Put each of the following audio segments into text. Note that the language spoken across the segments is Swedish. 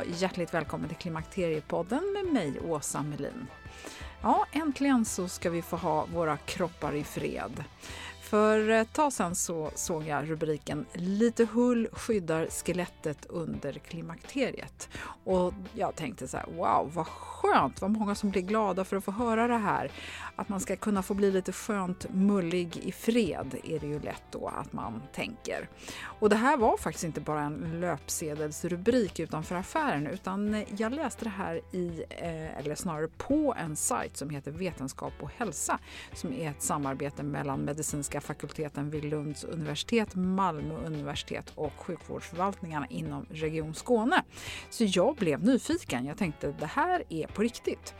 och hjärtligt välkommen till Klimakteriepodden med mig, Åsa Melin. Ja, äntligen så ska vi få ha våra kroppar i fred. För ett tag sedan så såg jag rubriken “Lite hull skyddar skelettet under klimakteriet” och jag tänkte så här, wow, vad skönt, vad många som blir glada för att få höra det här. Att man ska kunna få bli lite skönt mullig i fred är det ju lätt då att man tänker. Och det här var faktiskt inte bara en löpsedelsrubrik utanför affären utan jag läste det här i, eh, eller snarare på en sajt som heter Vetenskap och hälsa som är ett samarbete mellan medicinska fakulteten vid Lunds universitet, Malmö universitet och sjukvårdsförvaltningarna inom Region Skåne. Så jag blev nyfiken. Jag tänkte det här är på riktigt.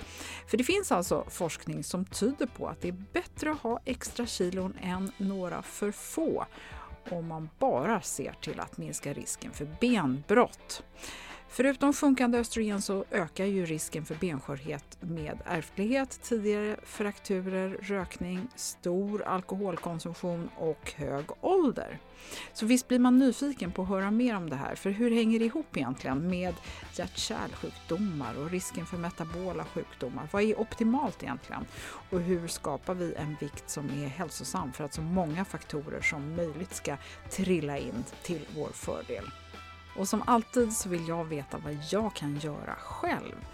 För det finns alltså forskning som tyder på att det är bättre att ha extra kilon än några för få om man bara ser till att minska risken för benbrott. Förutom sjunkande östrogen så ökar ju risken för benskörhet med ärftlighet, tidigare frakturer, rökning, stor alkoholkonsumtion och hög ålder. Så visst blir man nyfiken på att höra mer om det här, för hur hänger det ihop egentligen med hjärt-kärlsjukdomar och risken för metabola sjukdomar? Vad är optimalt egentligen? Och hur skapar vi en vikt som är hälsosam för att så många faktorer som möjligt ska trilla in till vår fördel? Och som alltid så vill jag veta vad jag kan göra själv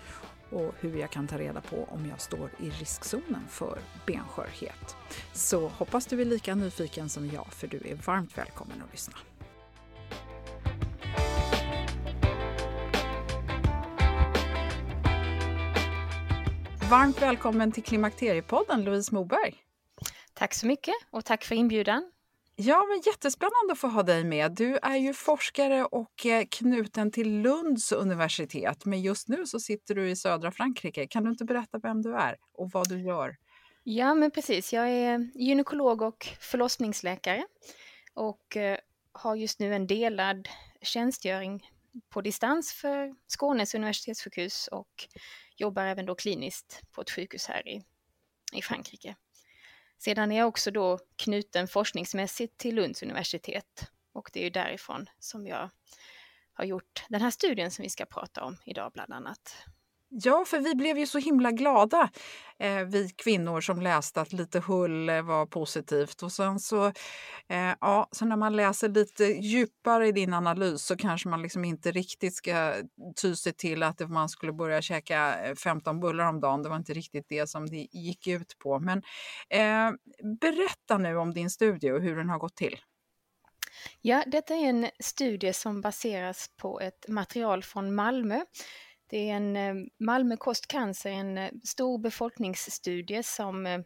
och hur jag kan ta reda på om jag står i riskzonen för benskörhet. Så hoppas du är lika nyfiken som jag, för du är varmt välkommen att lyssna. Varmt välkommen till Klimakteriepodden, Louise Moberg. Tack så mycket och tack för inbjudan. Ja, men jättespännande att få ha dig med. Du är ju forskare och eh, knuten till Lunds universitet, men just nu så sitter du i södra Frankrike. Kan du inte berätta vem du är och vad du gör? Ja, men precis. Jag är gynekolog och förlossningsläkare och eh, har just nu en delad tjänstgöring på distans för Skånes universitetssjukhus och jobbar även då kliniskt på ett sjukhus här i, i Frankrike. Sedan är jag också då knuten forskningsmässigt till Lunds universitet och det är ju därifrån som jag har gjort den här studien som vi ska prata om idag bland annat. Ja, för vi blev ju så himla glada, eh, vi kvinnor som läste att lite hull eh, var positivt. Och sen så, eh, ja, så när man läser lite djupare i din analys så kanske man liksom inte riktigt ska ty sig till att man skulle börja käka eh, 15 bullar om dagen. Det var inte riktigt det som det gick ut på. Men eh, berätta nu om din studie och hur den har gått till. Ja, detta är en studie som baseras på ett material från Malmö det är en eh, Malmö kostcancer, en eh, stor befolkningsstudie som, eh,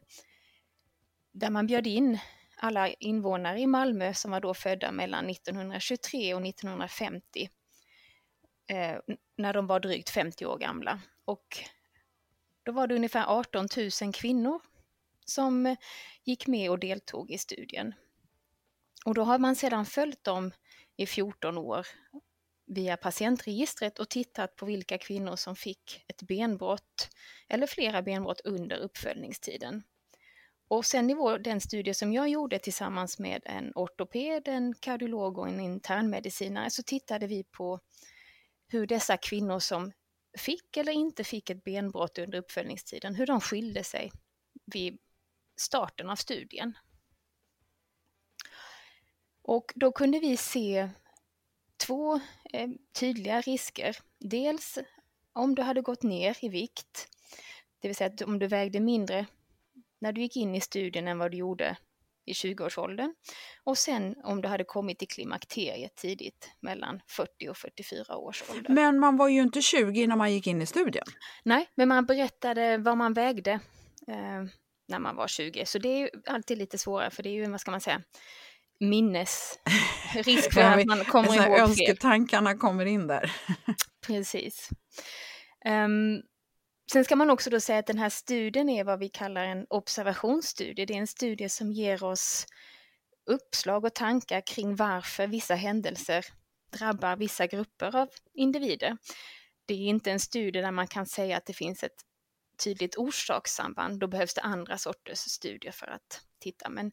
där man bjöd in alla invånare i Malmö som var då födda mellan 1923 och 1950 eh, när de var drygt 50 år gamla. Och då var det ungefär 18 000 kvinnor som gick med och deltog i studien. Och då har man sedan följt dem i 14 år via patientregistret och tittat på vilka kvinnor som fick ett benbrott eller flera benbrott under uppföljningstiden. Och sen i vår, den studie som jag gjorde tillsammans med en ortoped, en kardiolog och en internmedicinare så tittade vi på hur dessa kvinnor som fick eller inte fick ett benbrott under uppföljningstiden, hur de skilde sig vid starten av studien. Och då kunde vi se två eh, tydliga risker. Dels om du hade gått ner i vikt, det vill säga att om du vägde mindre när du gick in i studien än vad du gjorde i 20-årsåldern. Och sen om du hade kommit i klimakteriet tidigt, mellan 40 och 44 års ålder. Men man var ju inte 20 när man gick in i studien. Nej, men man berättade vad man vägde eh, när man var 20. Så det är ju alltid lite svårare, för det är ju, vad ska man säga, minnesrisk för att man kommer ihåg fel. Önsketankarna kommer in där. Precis. Um, sen ska man också då säga att den här studien är vad vi kallar en observationsstudie. Det är en studie som ger oss uppslag och tankar kring varför vissa händelser drabbar vissa grupper av individer. Det är inte en studie där man kan säga att det finns ett tydligt orsakssamband. Då behövs det andra sorters studier för att titta. Men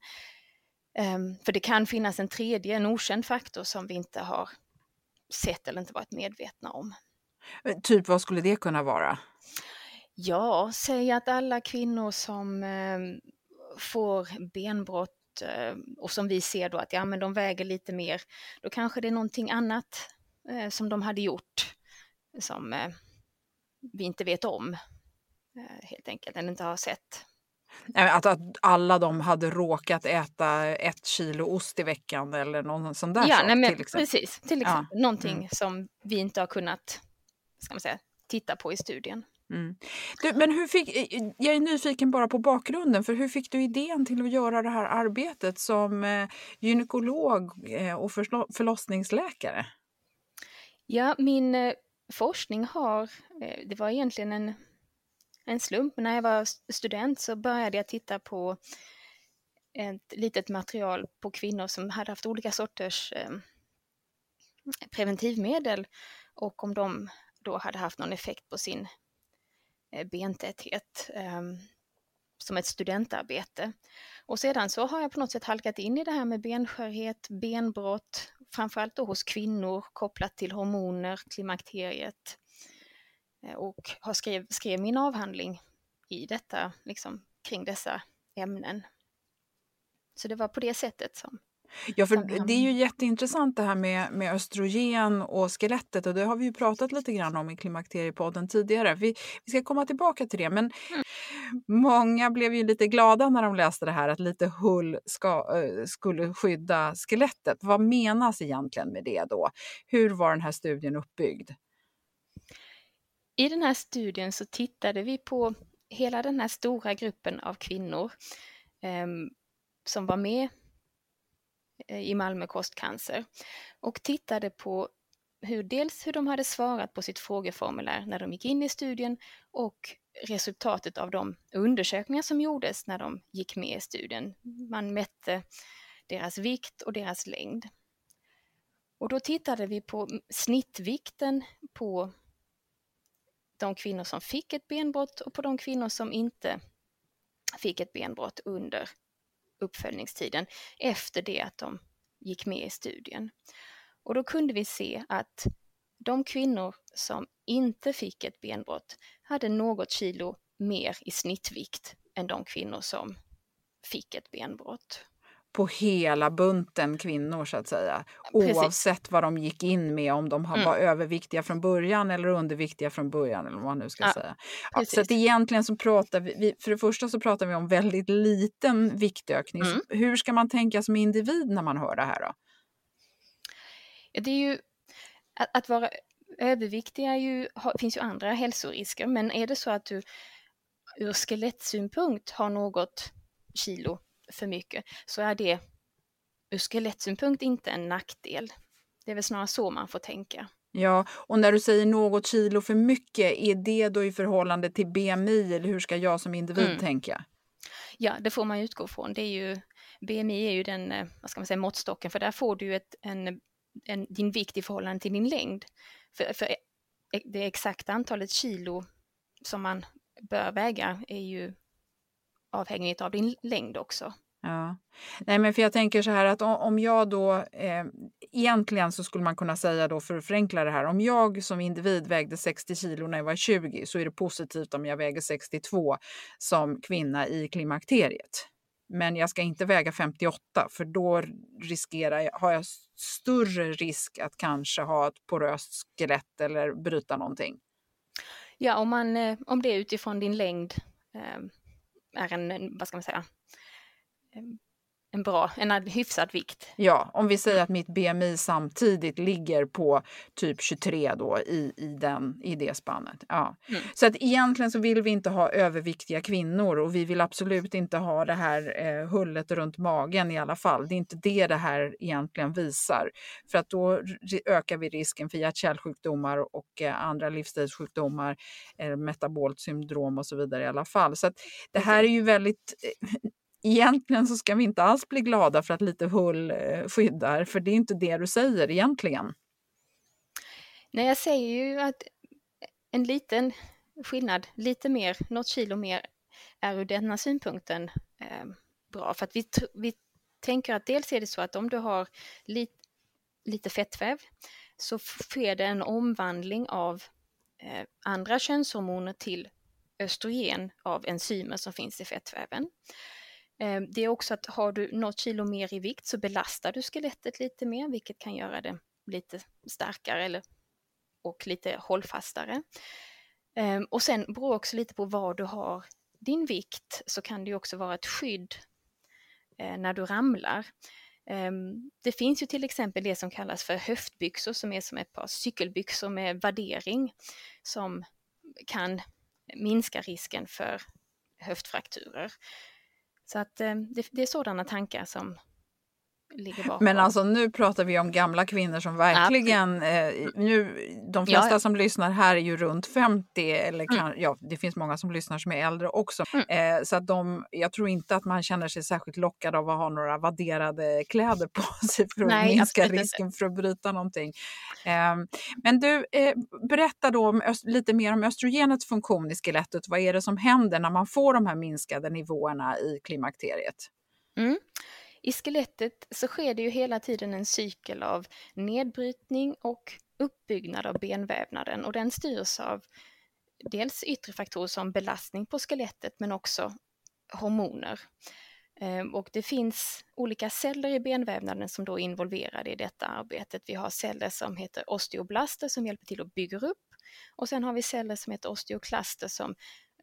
för det kan finnas en tredje, en okänd faktor som vi inte har sett eller inte varit medvetna om. Eh, typ vad skulle det kunna vara? Ja, säg att alla kvinnor som eh, får benbrott eh, och som vi ser då att ja, men de väger lite mer, då kanske det är någonting annat eh, som de hade gjort som vi inte vet om helt enkelt, eller inte har sett. Att, att alla de hade råkat äta ett kilo ost i veckan eller någon sån där ja, sak. Nej, men, till exempel. Precis, till exempel. Ja. Någonting mm. som vi inte har kunnat ska man säga, titta på i studien. Mm. Du, men hur fick, jag är nyfiken bara på bakgrunden, för hur fick du idén till att göra det här arbetet som eh, gynekolog eh, och förlossningsläkare? Ja, min eh, forskning har, eh, det var egentligen en en slump. När jag var student så började jag titta på ett litet material på kvinnor som hade haft olika sorters eh, preventivmedel och om de då hade haft någon effekt på sin eh, bentäthet eh, som ett studentarbete. Och sedan så har jag på något sätt halkat in i det här med benskörhet, benbrott, framförallt då hos kvinnor kopplat till hormoner, klimakteriet. Eh, och har skrev, skrev min avhandling i detta, liksom, kring dessa ämnen. Så det var på det sättet som Ja, för det är ju jätteintressant det här med, med östrogen och skelettet och det har vi ju pratat lite grann om i Klimakteriepodden tidigare. Vi, vi ska komma tillbaka till det, men mm. många blev ju lite glada när de läste det här att lite hull ska, uh, skulle skydda skelettet. Vad menas egentligen med det då? Hur var den här studien uppbyggd? I den här studien så tittade vi på hela den här stora gruppen av kvinnor eh, som var med eh, i Malmö kostcancer och tittade på hur, dels hur de hade svarat på sitt frågeformulär när de gick in i studien och resultatet av de undersökningar som gjordes när de gick med i studien. Man mätte deras vikt och deras längd. Och då tittade vi på snittvikten på de kvinnor som fick ett benbrott och på de kvinnor som inte fick ett benbrott under uppföljningstiden efter det att de gick med i studien. Och då kunde vi se att de kvinnor som inte fick ett benbrott hade något kilo mer i snittvikt än de kvinnor som fick ett benbrott på hela bunten kvinnor så att säga. Precis. Oavsett vad de gick in med, om de mm. var överviktiga från början eller underviktiga från början eller vad man nu ska ja, säga. Ja, så att egentligen så pratar vi, för det första så pratar vi om väldigt liten viktökning. Mm. hur ska man tänka som individ när man hör det här då? Det är ju att, att vara överviktig är ju, finns ju andra hälsorisker, men är det så att du ur skelettsynpunkt har något kilo för mycket så är det ur skelettsynpunkt inte en nackdel. Det är väl snarare så man får tänka. Ja, och när du säger något kilo för mycket, är det då i förhållande till BMI eller hur ska jag som individ mm. tänka? Ja, det får man utgå från. Det är ju, BMI är ju den eh, vad ska man säga, måttstocken för där får du ett, en, en, din vikt i förhållande till din längd. För, för det exakta antalet kilo som man bör väga är ju avhängigt av din längd också. Ja. Nej, men för jag tänker så här att om jag då... Eh, egentligen så skulle man kunna säga då för att förenkla det här. Om jag som individ vägde 60 kilo när jag var 20 så är det positivt om jag väger 62 som kvinna i klimakteriet. Men jag ska inte väga 58 för då riskerar jag, har jag större risk att kanske ha ett poröst skelett eller bryta någonting. Ja, om, man, eh, om det utifrån din längd eh, är en, vad ska man säga, en bra, en hyfsad vikt. Ja, om vi säger att mitt BMI samtidigt ligger på typ 23 då i, i, den, i det spannet. Ja. Mm. Så att egentligen så vill vi inte ha överviktiga kvinnor och vi vill absolut inte ha det här eh, hullet runt magen i alla fall. Det är inte det det här egentligen visar. För att då ökar vi risken för hjärt-kärlsjukdomar och eh, andra livsstilssjukdomar, eh, metabolt syndrom och så vidare i alla fall. Så att det här är ju väldigt eh, egentligen så ska vi inte alls bli glada för att lite hull eh, skyddar, för det är inte det du säger egentligen. Nej, jag säger ju att en liten skillnad, lite mer, något kilo mer, är ur denna synpunkten eh, bra. För att vi, vi tänker att dels är det så att om du har lit, lite fettväv så sker det en omvandling av eh, andra könshormoner till östrogen av enzymer som finns i fettväven. Ehm, det är också att har du något kilo mer i vikt så belastar du skelettet lite mer, vilket kan göra det lite starkare eller, och lite hållfastare. Ehm, och sen beror också lite på var du har din vikt så kan det också vara ett skydd eh, när du ramlar. Ehm, det finns ju till exempel det som kallas för höftbyxor som är som ett par cykelbyxor med vaddering som kan minska risken för höftfrakturer. Så att eh, det, det, är sådana tankar som ligger bakom. Men alltså nu pratar vi om gamla kvinnor som verkligen... Eh, nu, de flesta ja. som lyssnar här är ju runt 50 eller mm. kan, ja, det finns många som lyssnar som är äldre också. Mm. Eh, så att de, jag tror inte att man känner sig särskilt lockad av att ha några vadderade kläder på sig för att Nej, minska risken inte. för att bryta någonting. Eh, men du, eh, berätta då om, lite mer om östrogenets funktion i skelettet. Vad är det som händer när man får de här minskade nivåerna i klimakteriet? Mm. I skelettet så sker det ju hela tiden en cykel av nedbrytning och uppbyggnad av benvävnaden och den styrs av dels yttre faktorer som belastning på skelettet men också hormoner. Ehm, och det finns olika celler i benvävnaden som då är involverade i detta arbetet. Vi har celler som heter osteoblaster som hjälper till att bygga upp och sen har vi celler som heter osteoklaster som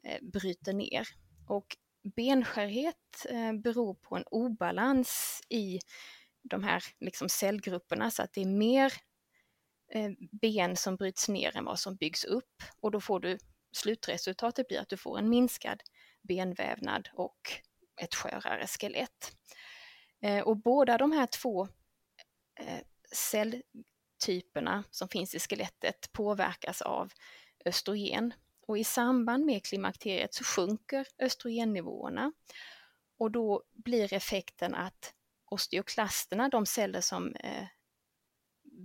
eh, bryter ner. Och benskörhet eh, beror på en obalans i de här liksom cellgrupperna. Så att det är mer eh, ben som bryts ner än vad som byggs upp. Och då får du slutresultatet blir att du får en minskad benvävnad och ett skörare skelett. Eh, och båda de här två eh, celltyperna som finns i skelettet påverkas av östrogen och i samband med klimakteriet så sjunker östrogennivåerna och då blir effekten att osteoklasterna, de celler som eh,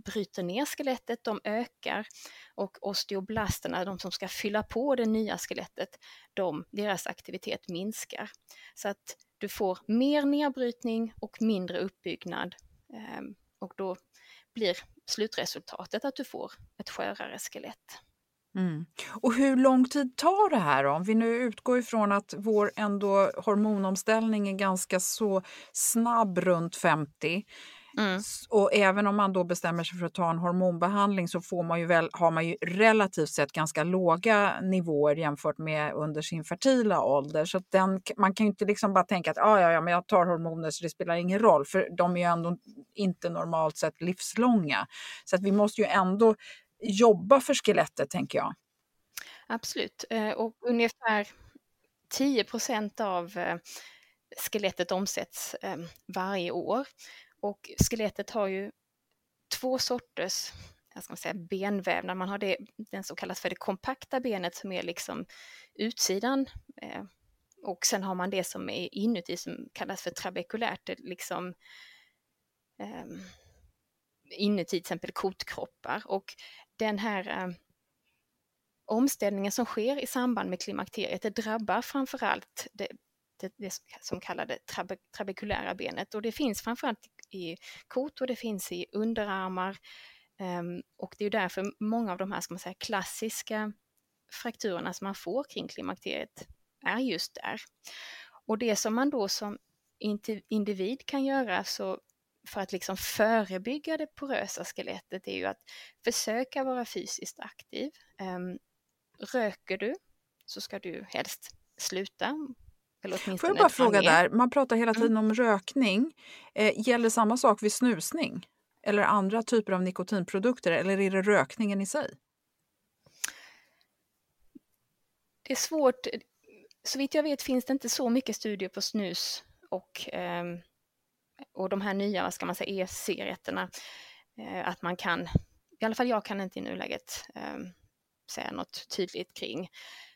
bryter ner skelettet, de ökar och osteoblasterna, de som ska fylla på det nya skelettet, de, deras aktivitet minskar. Så att du får mer nedbrytning och mindre uppbyggnad eh, och då blir slutresultatet att du får ett skörare skelett. Mm. Och hur lång tid tar det här då? Om vi nu utgår ifrån att vår ändå hormonomställning är ganska så snabb runt 50. Mm. Och även om man då bestämmer sig för att ta en hormonbehandling så får man ju väl, har man ju relativt sett ganska låga nivåer jämfört med under sin fertila ålder. Så den, man kan ju inte liksom bara tänka att ah, ja, ja, men jag tar hormoner så det spelar ingen roll, för de är ju ändå inte normalt sett livslånga. Så att vi måste ju ändå jobba för skelettet, tänker jag. Absolut, eh, och ungefär 10% av eh, skelettet omsätts ehm, varje år. Och skelettet har ju två sorters jag ska säga, benvävnad. Man har det, den som kallas för det kompakta benet som är liksom utsidan eh, och sen har man det som är inuti som kallas för trabekulärt, liksom ehm, inuti till exempel kotkroppar. Och den här eh, omställningen som sker i samband med klimakteriet, det drabbar framförallt det, det, det som kallade trabe, trabekulära benet och det finns framförallt i kot och det finns i underarmar um, och det är därför många av de här ska man säga, klassiska frakturerna som man får kring klimakteriet är just där. Och det som man då som individ kan göra så för att liksom förebygga det porösa skelettet är ju att försöka vara fysiskt aktiv. Um, röker du så ska du helst sluta. Eller Får jag bara fråga där, man pratar hela tiden mm. om rökning. Eh, gäller samma sak vid snusning? Eller andra typer av nikotinprodukter? Eller är det rökningen i sig? Det är svårt så vitt jag vet finns det inte så mycket studier på snus och, eh, och de här nya, vad ska man säga, e-cigaretterna. Eh, att man kan, i alla fall jag kan inte i nuläget eh, säga något tydligt kring.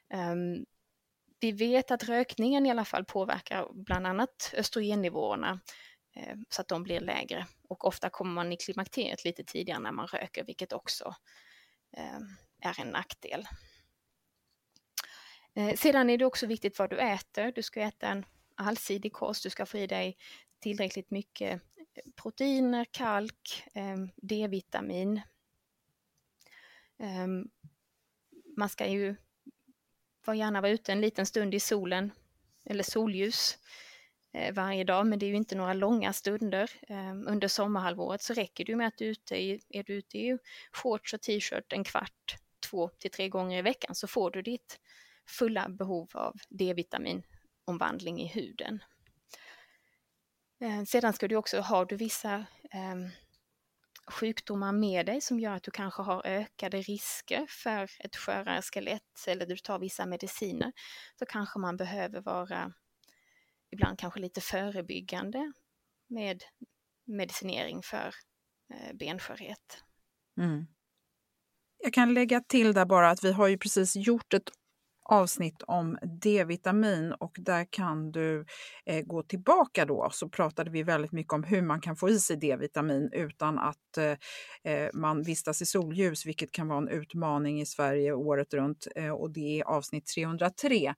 Ehm, vi vet att rökningen i alla fall påverkar bland annat östrogennivåerna eh, så att de blir lägre och ofta kommer man i klimakteriet lite tidigare när man röker, vilket också ehm, är en nackdel. Eh, sedan är det också viktigt vad du äter. Du ska äta en allsidig kost, du ska få i dig tillräckligt mycket proteiner, kalk, ehm, D-vitamin. Ehm, man ska ju gärna vara ute en liten stund i solen eller solljus eh, varje dag, men det är ju inte några långa stunder. Ehm, under sommarhalvåret så räcker det ju med att du är ute i, är du ute i shorts och t-shirt en kvart, två till tre gånger i veckan så får du ditt fulla behov av D-vitaminomvandling i huden. Eh, sedan ska du också, har du vissa eh, sjukdomar med dig som gör att du kanske har ökade risker för ett skörare skelett eller du tar vissa mediciner, så kanske man behöver vara ibland kanske lite förebyggande med medicinering för eh, benskörhet. Mm. Jag kan lägga till där bara att vi har ju precis gjort ett avsnitt om D-vitamin och där kan du eh, gå tillbaka då så pratade vi väldigt mycket om hur man kan få i sig D-vitamin utan att eh, eh man vistas i solljus, vilket kan vara en utmaning i Sverige året runt eh, och det är avsnitt 303.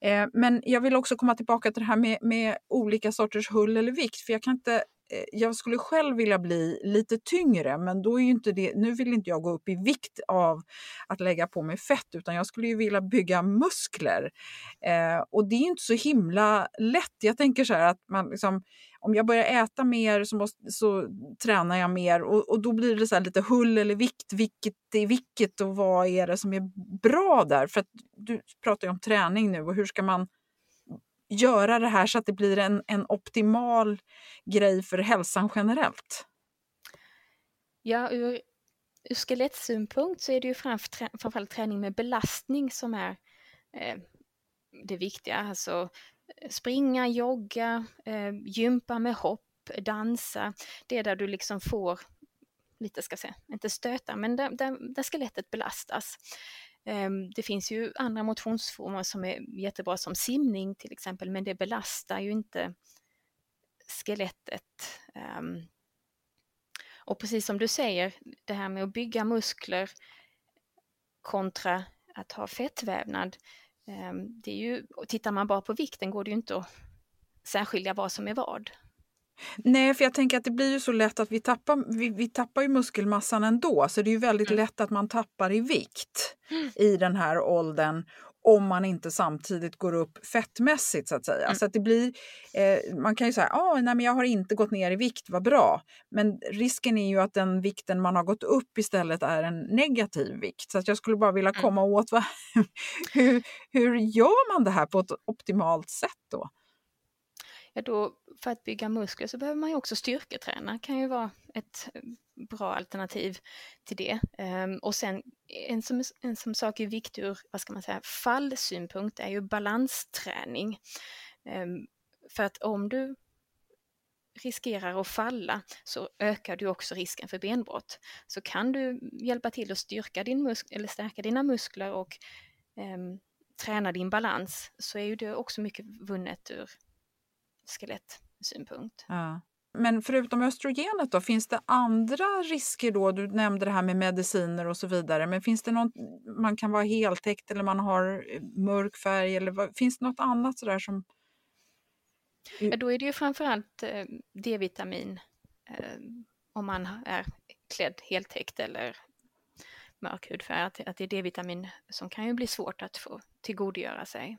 Eh, men jag vill också komma tillbaka till det här med, med olika sorters hull eller vikt, för jag kan inte Eh, jag skulle själv vilja bli lite tyngre, men då är inte det, nu vill inte jag gå upp i vikt av att lägga på mig fett, utan jag skulle ju vilja bygga muskler. Eh, och det är inte så himla lätt. Jag tänker så här att man liksom, om jag börjar äta mer så, måste, så tränar jag mer och, och då blir det så lite hull eller vikt, vilket är vilket och vad är det som är bra där? För att du pratar ju om träning nu och hur ska man göra det här så att det blir en, en optimal grej för hälsan generellt? Ja, ur, ur skelettsynpunkt så är det ju framför, framförallt träning med belastning som är eh, det viktiga. Alltså eh, springa, jogga, eh, gympa med hopp, dansa. Det är där du liksom får lite, ska säga, inte stöta, men där, där, där skelettet belastas. Ehm, det finns ju andra motionsformer som är jättebra som simning till exempel, men det belastar ju inte skelettet. Ehm, och precis som du säger, det här med att bygga muskler kontra att ha fettvävnad, ehm, det är ju, tittar man bara på vikten går det ju inte att särskilja vad som är vad. Nej, för jag tänker att det blir ju så lätt att vi tappar, vi, vi tappar ju muskelmassan ändå. Så det är ju väldigt mm. lätt att man tappar i vikt mm. i den här åldern om man inte samtidigt går upp fettmässigt så att säga. Mm. Så att det blir, eh, man kan ju säga ah, nej men jag har inte gått ner i vikt, vad bra. Men risken är ju att den vikten man har gått upp istället är en negativ vikt. Så att jag skulle bara vilja mm. komma åt vad, hur, hur gör man det här på ett optimalt sätt då? Då för att bygga muskler så behöver man ju också styrketräna, kan ju vara ett eh, bra alternativ till det. Ehm, och sen en som, en som sak är viktig ur, vad ska man säga, fallsynpunkt är ju balansträning. Ehm, för att om du riskerar att falla så ökar du också risken för benbrott. Så kan du hjälpa till att styrka din musk eller stärka dina muskler och eh, träna din balans så är ju det också mycket vunnet ur skelettsynpunkt. Ja. Men förutom östrogenet då, finns det andra risker då? Du nämnde det här med mediciner och så vidare. Men finns det något, man kan vara heltäckt eller man har eh, mörk färg eller finns det något annat sådär som Ja, då är det ju framförallt eh, D-vitamin eh, om man är klädd heltäckt eller mörk hudfärg, att, att det är D-vitamin som kan ju bli svårt att få tillgodogöra sig.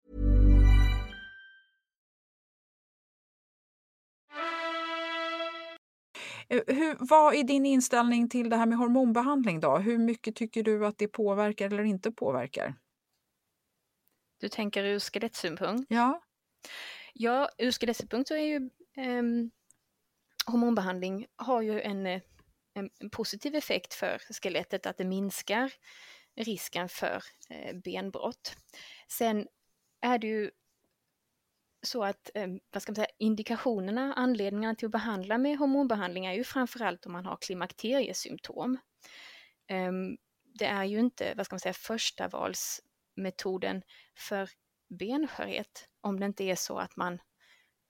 Hur, vad är din inställning till det här med hormonbehandling då? Hur mycket tycker du att det påverkar eller inte påverkar? Du tänker ur skelettsynpunkt? Ja. Ja, ur skelettsynpunkt så är ju um, hormonbehandling har ju en, eh, en, en, positiv effekt för skelettet, att det minskar risken för eh, benbrott. Sen är det ju så att eh, vad ska man säga, indikationerna, anledningarna till att behandla med hormonbehandling är ju framförallt om man har klimakteriesymptom. Ehm, det är ju inte, vad ska man säga, första valsmetoden för benskörhet om det inte är så att man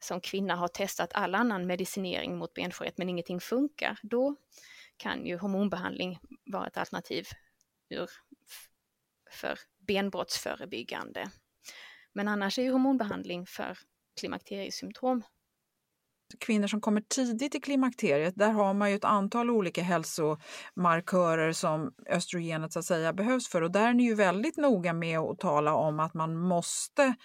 som kvinna har testat all annan medicinering mot benskörhet men ingenting funkar. Då kan ju hormonbehandling vara ett alternativ ur, för benbrottsförebyggande. Men annars är ju hormonbehandling för klimakteriesymptom. Kvinnor som kommer tidigt i klimakteriet, där har man ju ett antal olika hälsomarkörer som östrogenet så att säga behövs för och där är ni ju väldigt noga med att tala om att man måste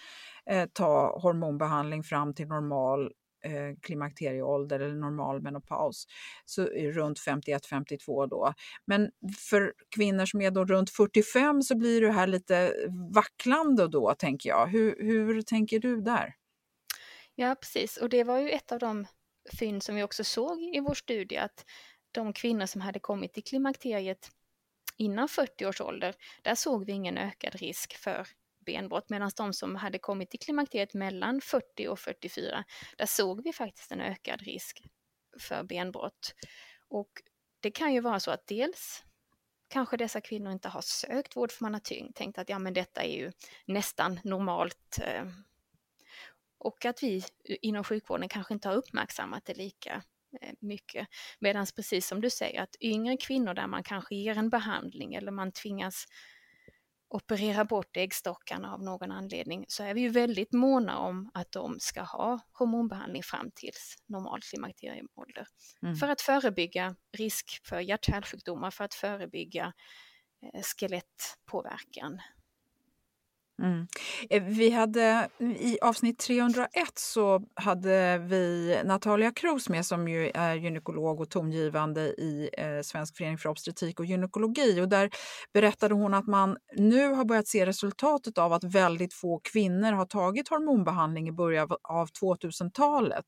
eh, ta hormonbehandling fram till normal Eh, klimakterieålder eller normal menopaus, så runt 51-52 då. Men för kvinnor som är då runt 45 så blir det här lite vacklande då, tänker jag. Hur, hur tänker du där? Ja, precis. Och det var ju ett av de fynd som vi också såg i vår studie, att de kvinnor som hade kommit till klimakteriet innan 40 års ålder, där såg vi ingen ökad risk för benbrott, medan de som hade kommit till klimakteriet mellan 40 och 44, där såg vi faktiskt en ökad risk för benbrott. Och det kan ju vara så att dels kanske dessa kvinnor inte har sökt vård för man har tänkt att ja men detta är ju nästan normalt eh, och att vi inom sjukvården kanske inte har uppmärksammat det lika eh, mycket. Medan precis som du säger att yngre kvinnor där man kanske ger en behandling eller man tvingas operera bort äggstockarna av någon anledning så är vi ju väldigt måna om att de ska ha hormonbehandling fram tills normal klimakterieålder. Mm. För att förebygga risk för hjärt-kärlsjukdomar, för att förebygga eh, skelettpåverkan. Mm. Eh, vi hade i avsnitt 301 så hade vi Natalia Kroos med som ju är gynekolog och tongivande i eh, Svensk förening för obstetrik och gynekologi. Och där berättade hon att man nu har börjat se resultatet av att väldigt få kvinnor har tagit hormonbehandling i början av 2000-talet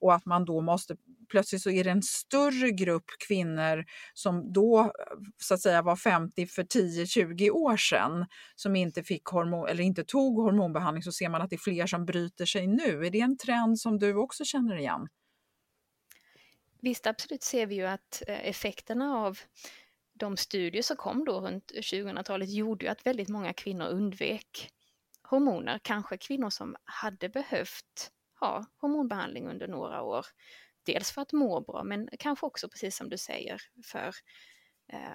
och att man då måste plötsligt så är det en större grupp kvinnor som då eh, så att säga var 50 för 10-20 år sedan som inte fick hormon eller inte tog hormonbehandling så ser man att det är fler som bryter sig nu. Är det en trend som du också känner igen? Visst, absolut ser vi ju att eh, effekterna av de studier som kom då runt 2000-talet gjorde ju att väldigt många kvinnor undvek hormoner, kanske kvinnor som hade behövt ha hormonbehandling under några år. Dels för att må bra, men kanske också precis som du säger för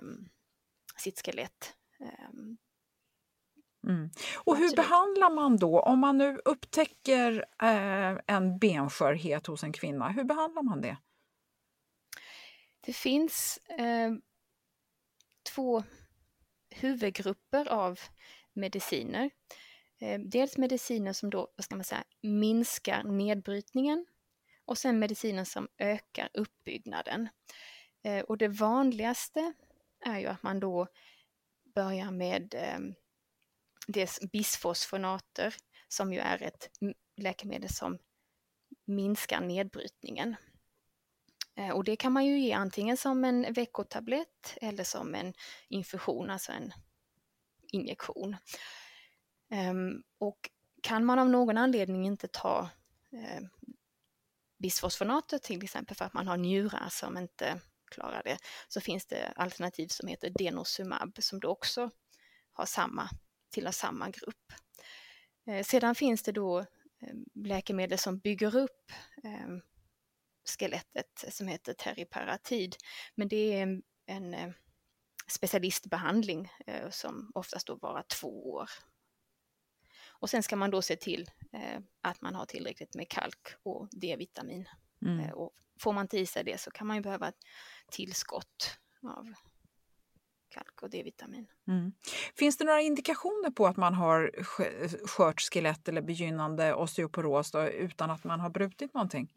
um, sitt skelett. Um, Mm. Och hur behandlar man då, om man nu upptäcker eh, en benskörhet hos en kvinna, hur behandlar man det? Det finns eh, två huvudgrupper av mediciner. Eh, dels mediciner som då, vad ska man säga, minskar nedbrytningen och sen mediciner som ökar uppbyggnaden. Eh, och det vanligaste är ju att man då börjar med eh, dels bisfosfonater som ju är ett läkemedel som minskar nedbrytningen. Eh, och det kan man ju ge antingen som en veckotablett eller som en infusion, alltså en injektion. Ehm, och kan man av någon anledning inte ta eh, bisfosfonater till exempel för att man har njurar som inte klarar det, så finns det alternativ som heter Denosumab som då också har samma tillhör samma grupp. Eh, sedan finns det då eh, läkemedel som bygger upp eh, skelettet som heter teriparatid. Men det är en, en eh, specialistbehandling eh, som oftast då varar två år. Och sen ska man då se till att man har tillräckligt med kalk och D-vitamin. Mm. Och får man inte i sig det så kan man ju behöva tillskott av kalk och D-vitamin. Mm. Finns det några indikationer på att man har skört skelett eller begynnande osteoporos då, utan att man har brutit någonting?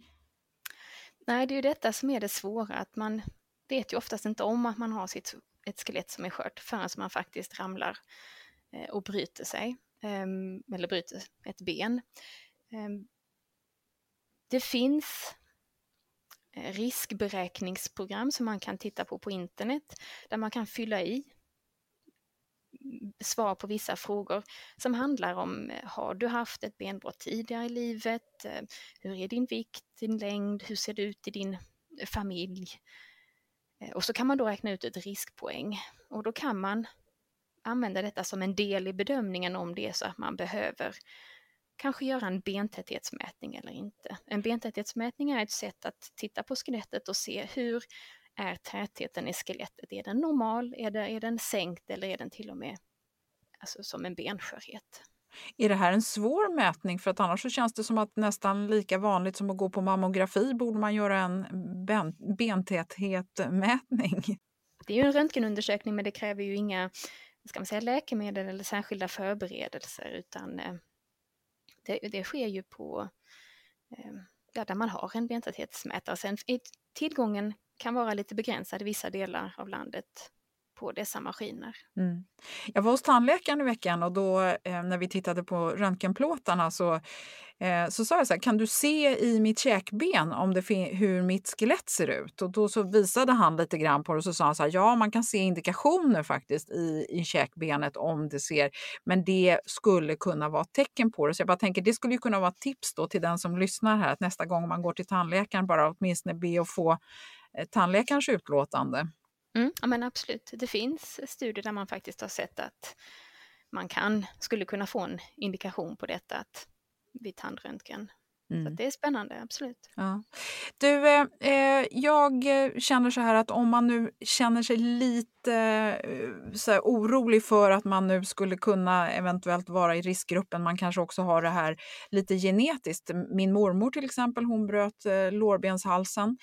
Nej, det är ju detta som är det svåra, att man vet ju oftast inte om att man har sitt, ett skelett som är skört förrän man faktiskt ramlar eh, och bryter sig, eh, Ehm, eller bryter ett ben. Ehm, det finns eh, riskberäkningsprogram som man kan titta på på internet där man kan fylla i mm, svar på vissa frågor som handlar om eh, har du haft ett benbrott tidigare i livet? Ehm, hur är din vikt, din längd, hur ser det ut i din eh, familj? Och så kan man då räkna ut ett riskpoäng och då kan man använda detta som en del i bedömningen om det är så att man behöver kanske göra en bentäthetsmätning eller inte. En bentäthetsmätning är ett sätt att titta på skelettet och se hur är tätheten i skelettet? Är den normal? Är, det, är den sänkt eller är den till och med alltså, som en benskörhet? Är det här en svår mätning? För att annars så känns det som att nästan lika vanligt som att gå på mammografi borde man göra en ben, bentäthetsmätning. Det är ju en röntgenundersökning men det kräver ju inga ska man säga, läkemedel eller särskilda förberedelser utan eh, det, det sker ju på eh, ja, där man har en bentäthetsmätare. Sen tillgången kan vara lite begränsad i vissa delar av landet på dessa maskiner. Mm. Jag var hos tandläkaren i veckan och då eh, när vi tittade på röntgenplåtarna så, eh, så sa jag så här, kan du se i mitt käkben om det hur mitt skelett ser ut? Och då så visade han lite grann på det och så sa han så här, ja man kan se indikationer faktiskt i, i käkbenet om det ser, men det skulle kunna vara tecken på det. Så jag bara tänker, det skulle ju kunna vara ett tips då till den som lyssnar här, att nästa gång man går till tandläkaren bara åtminstone be att få eh, tandläkarens utlåtande. Mm, ja men absolut, det finns studier där man faktiskt har sett att man kan, skulle kunna få en indikation på detta att, vid tandröntgen. Mm. Så det är spännande, absolut. Ja. Du, eh, eh jag känner så här att om man nu känner sig lite lite eh, så här, orolig för att man nu skulle kunna eventuellt vara i riskgruppen. Man kanske också har det här lite genetiskt. Min mormor till exempel, hon bröt eh, lårbenshalsen.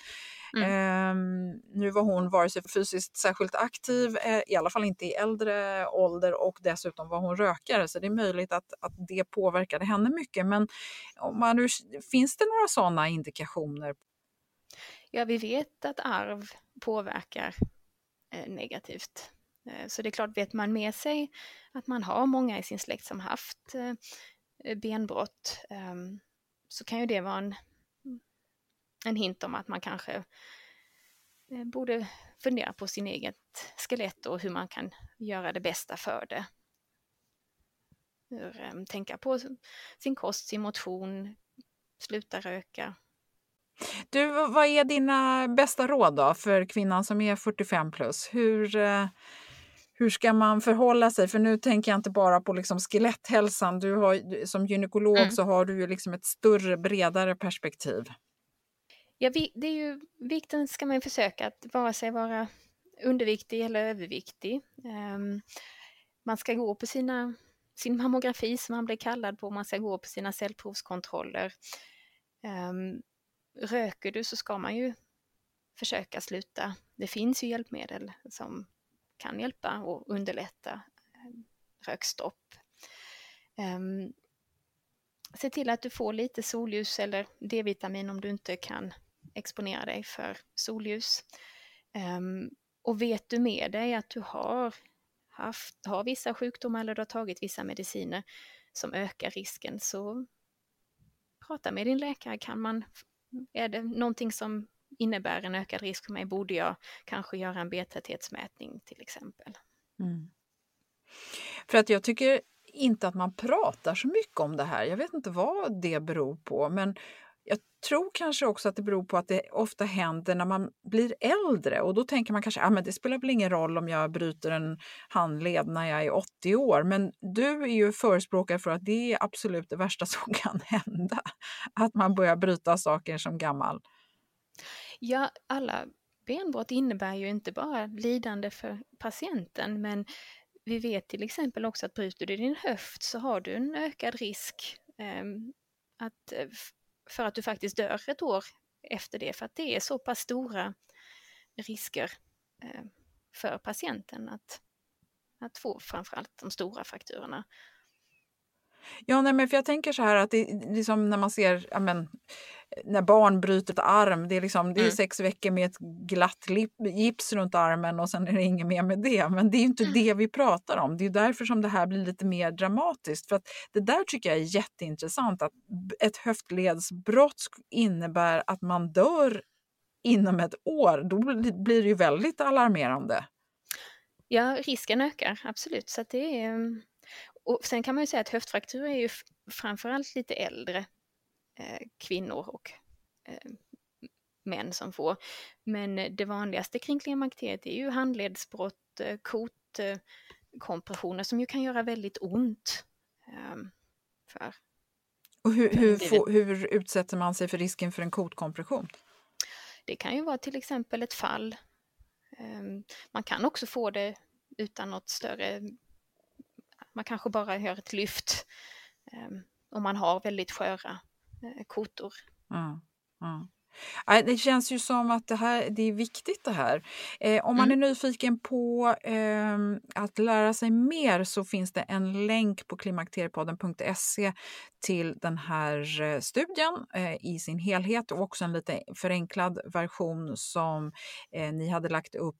Mm. Um, nu var hon vare sig fysiskt särskilt aktiv, eh, i alla fall inte i äldre ålder och dessutom var hon rökare så det är möjligt att, att det påverkade henne mycket. Men om man finns det några sådana indikationer? Ja, vi vet att arv påverkar Eh, negativt. Eh, så det är klart, vet man med sig att man har många i sin släkt som haft eh, benbrott ehm, så kan ju det vara en, en hint om att man kanske borde fundera på sin eget skelett och hur man kan göra det bästa för det. Hur, ehm, tänka på sin kost, sin motion, sluta röka, du, vad är dina bästa råd då för kvinnan som är 45 plus? Hur, eh, hur ska man förhålla sig? För nu tänker jag inte bara på liksom skeletthälsan. Du har, som gynekolog mm. så har du ju liksom ett större, bredare perspektiv. Ja, det är ju vikten ska man försöka att vare sig vara underviktig eller överviktig. Um, man ska gå på sina, sin mammografi som man blir kallad på, man ska gå på sina cellprovskontroller. Um, röker du så ska man ju försöka sluta. Det finns ju hjälpmedel som kan hjälpa och underlätta eh, rökstopp. Um, se till att du får lite solljus eller D-vitamin om du inte kan exponera dig för solljus. Um, och vet du med dig att du har, haft, har vissa sjukdomar eller du har tagit vissa mediciner som ökar risken så prata med din läkare. Kan man är det någonting som innebär en ökad risk för mig borde jag kanske göra en bentäthetsmätning till exempel. Mm. För att jag tycker inte att man pratar så mycket om det här. Jag vet inte vad det beror på, men tror kanske också att det beror på att det ofta händer när man blir äldre och då tänker man kanske att ah, det spelar väl ingen roll om jag bryter en handled när jag är 80 år. Men du är ju förespråkare för att det är absolut det värsta som kan hända. Att man börjar bryta saker som gammal. Ja, alla benbrott innebär ju inte bara lidande för patienten men vi vet till exempel också att bryter du din höft så har du en ökad risk ehm, eh, att för att du faktiskt dör ett år efter det, för att det är så pass stora risker eh, för patienten att, att få framförallt de stora frakturerna. Ja, nej, men för jag tänker så här att det liksom när man ser ja, men, när barn bryter ett arm, det är, liksom, det är mm. sex veckor med ett glatt gips runt armen och sen är det inget mer med det. Men det är inte mm. det vi pratar om. Det är därför som det här blir lite mer dramatiskt. För att det där tycker jag är jätteintressant, att ett höftledsbrott innebär att man dör inom ett år. Då blir det ju väldigt alarmerande. Ja, risken ökar absolut. Så det är, och sen kan man ju säga att höftfraktur är ju framförallt lite äldre eh, kvinnor och eh, män som får. Men det vanligaste kring klimakteriet är ju handledsbrott, eh, kotkompressioner som ju kan göra väldigt ont. Ehm, för och hur, hur, få, hur utsätter man sig för risken för en kotkompression? Det kan ju vara till exempel ett fall. Ehm, man kan också få det utan något större man kanske bara gör ett lyft ehm, om man har väldigt sköra eh, kotor. Mm, mm. Det känns ju som att det, här, det är viktigt det här. Eh, om man mm. är nyfiken på eh, att lära sig mer så finns det en länk på klimakteriepodden.se till den här eh, studien eh, i sin helhet och också en lite förenklad version som eh, ni hade lagt upp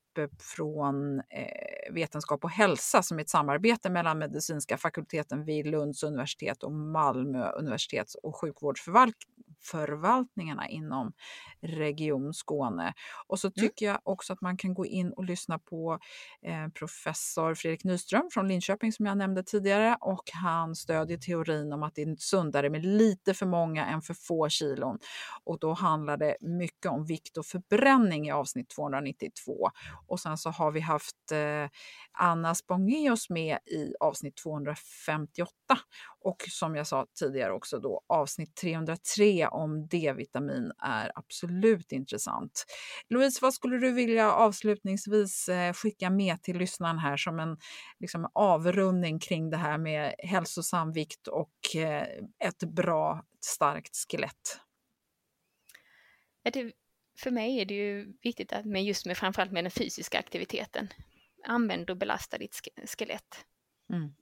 från eh, Vetenskap och hälsa som är ett samarbete mellan medicinska fakulteten vid Lunds universitet och Malmö universitets och sjukvårdsförvaltningarna inom Region Skåne. Och så mm. tycker mm. jag också att man kan gå in och lyssna på eh, professor Fredrik Nyström från Linköping som jag nämnde tidigare och han stödjer teorin om att det är sundare med lite för många än för få kilon. Och då handlar det mycket om vikt och förbränning i avsnitt 292. Och sen så har vi haft eh, Anna Spångeus med i avsnitt 258 och som jag sa tidigare också då avsnitt 303 om D-vitamin är absolut intressant. Louise, vad skulle du vilja avslutningsvis eh, skicka med till lyssnaren här som en liksom, avrundning kring det här med hälsosam vikt och eh, ett bra starkt skelett? Det, för mig är det ju viktigt att med just med framförallt med den fysiska aktiviteten. Använd och belasta ditt skelett. Mm.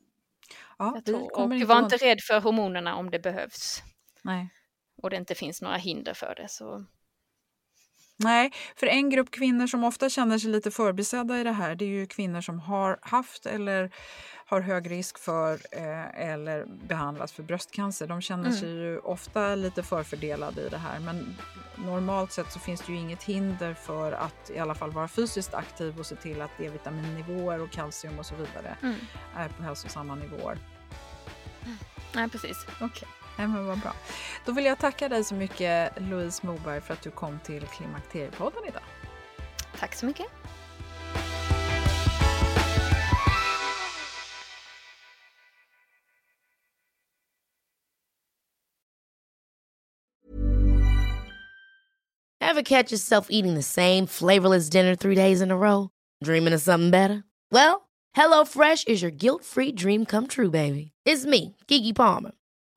Ja, och var inte rädd för hormonerna om det behövs. Nej. Och det inte finns några hinder för det. Så Nej, för en grupp kvinnor som ofta känner sig lite förbisedda i det här det är ju kvinnor som har haft eller har hög risk för eh, eller behandlas för bröstcancer. De känner mm. sig ju ofta lite förfördelade i det här men normalt sett så finns det ju inget hinder för att i alla fall vara fysiskt aktiv och se till att D-vitaminnivåer och kalcium och så vidare mm. är på hälsosamma nivåer. Nej, precis. Okay. Nej, men vad bra. Då vill jag tacka dig så mycket Louise Moberg för att du kom till Klimakteriepodden idag. Tack så mycket. Have catch yourself eating the same flavorless dinner three days in a row? Dreaming of something better? Well, HelloFresh is your guilt-free dream come true, baby. It's me, Gigi Palmer.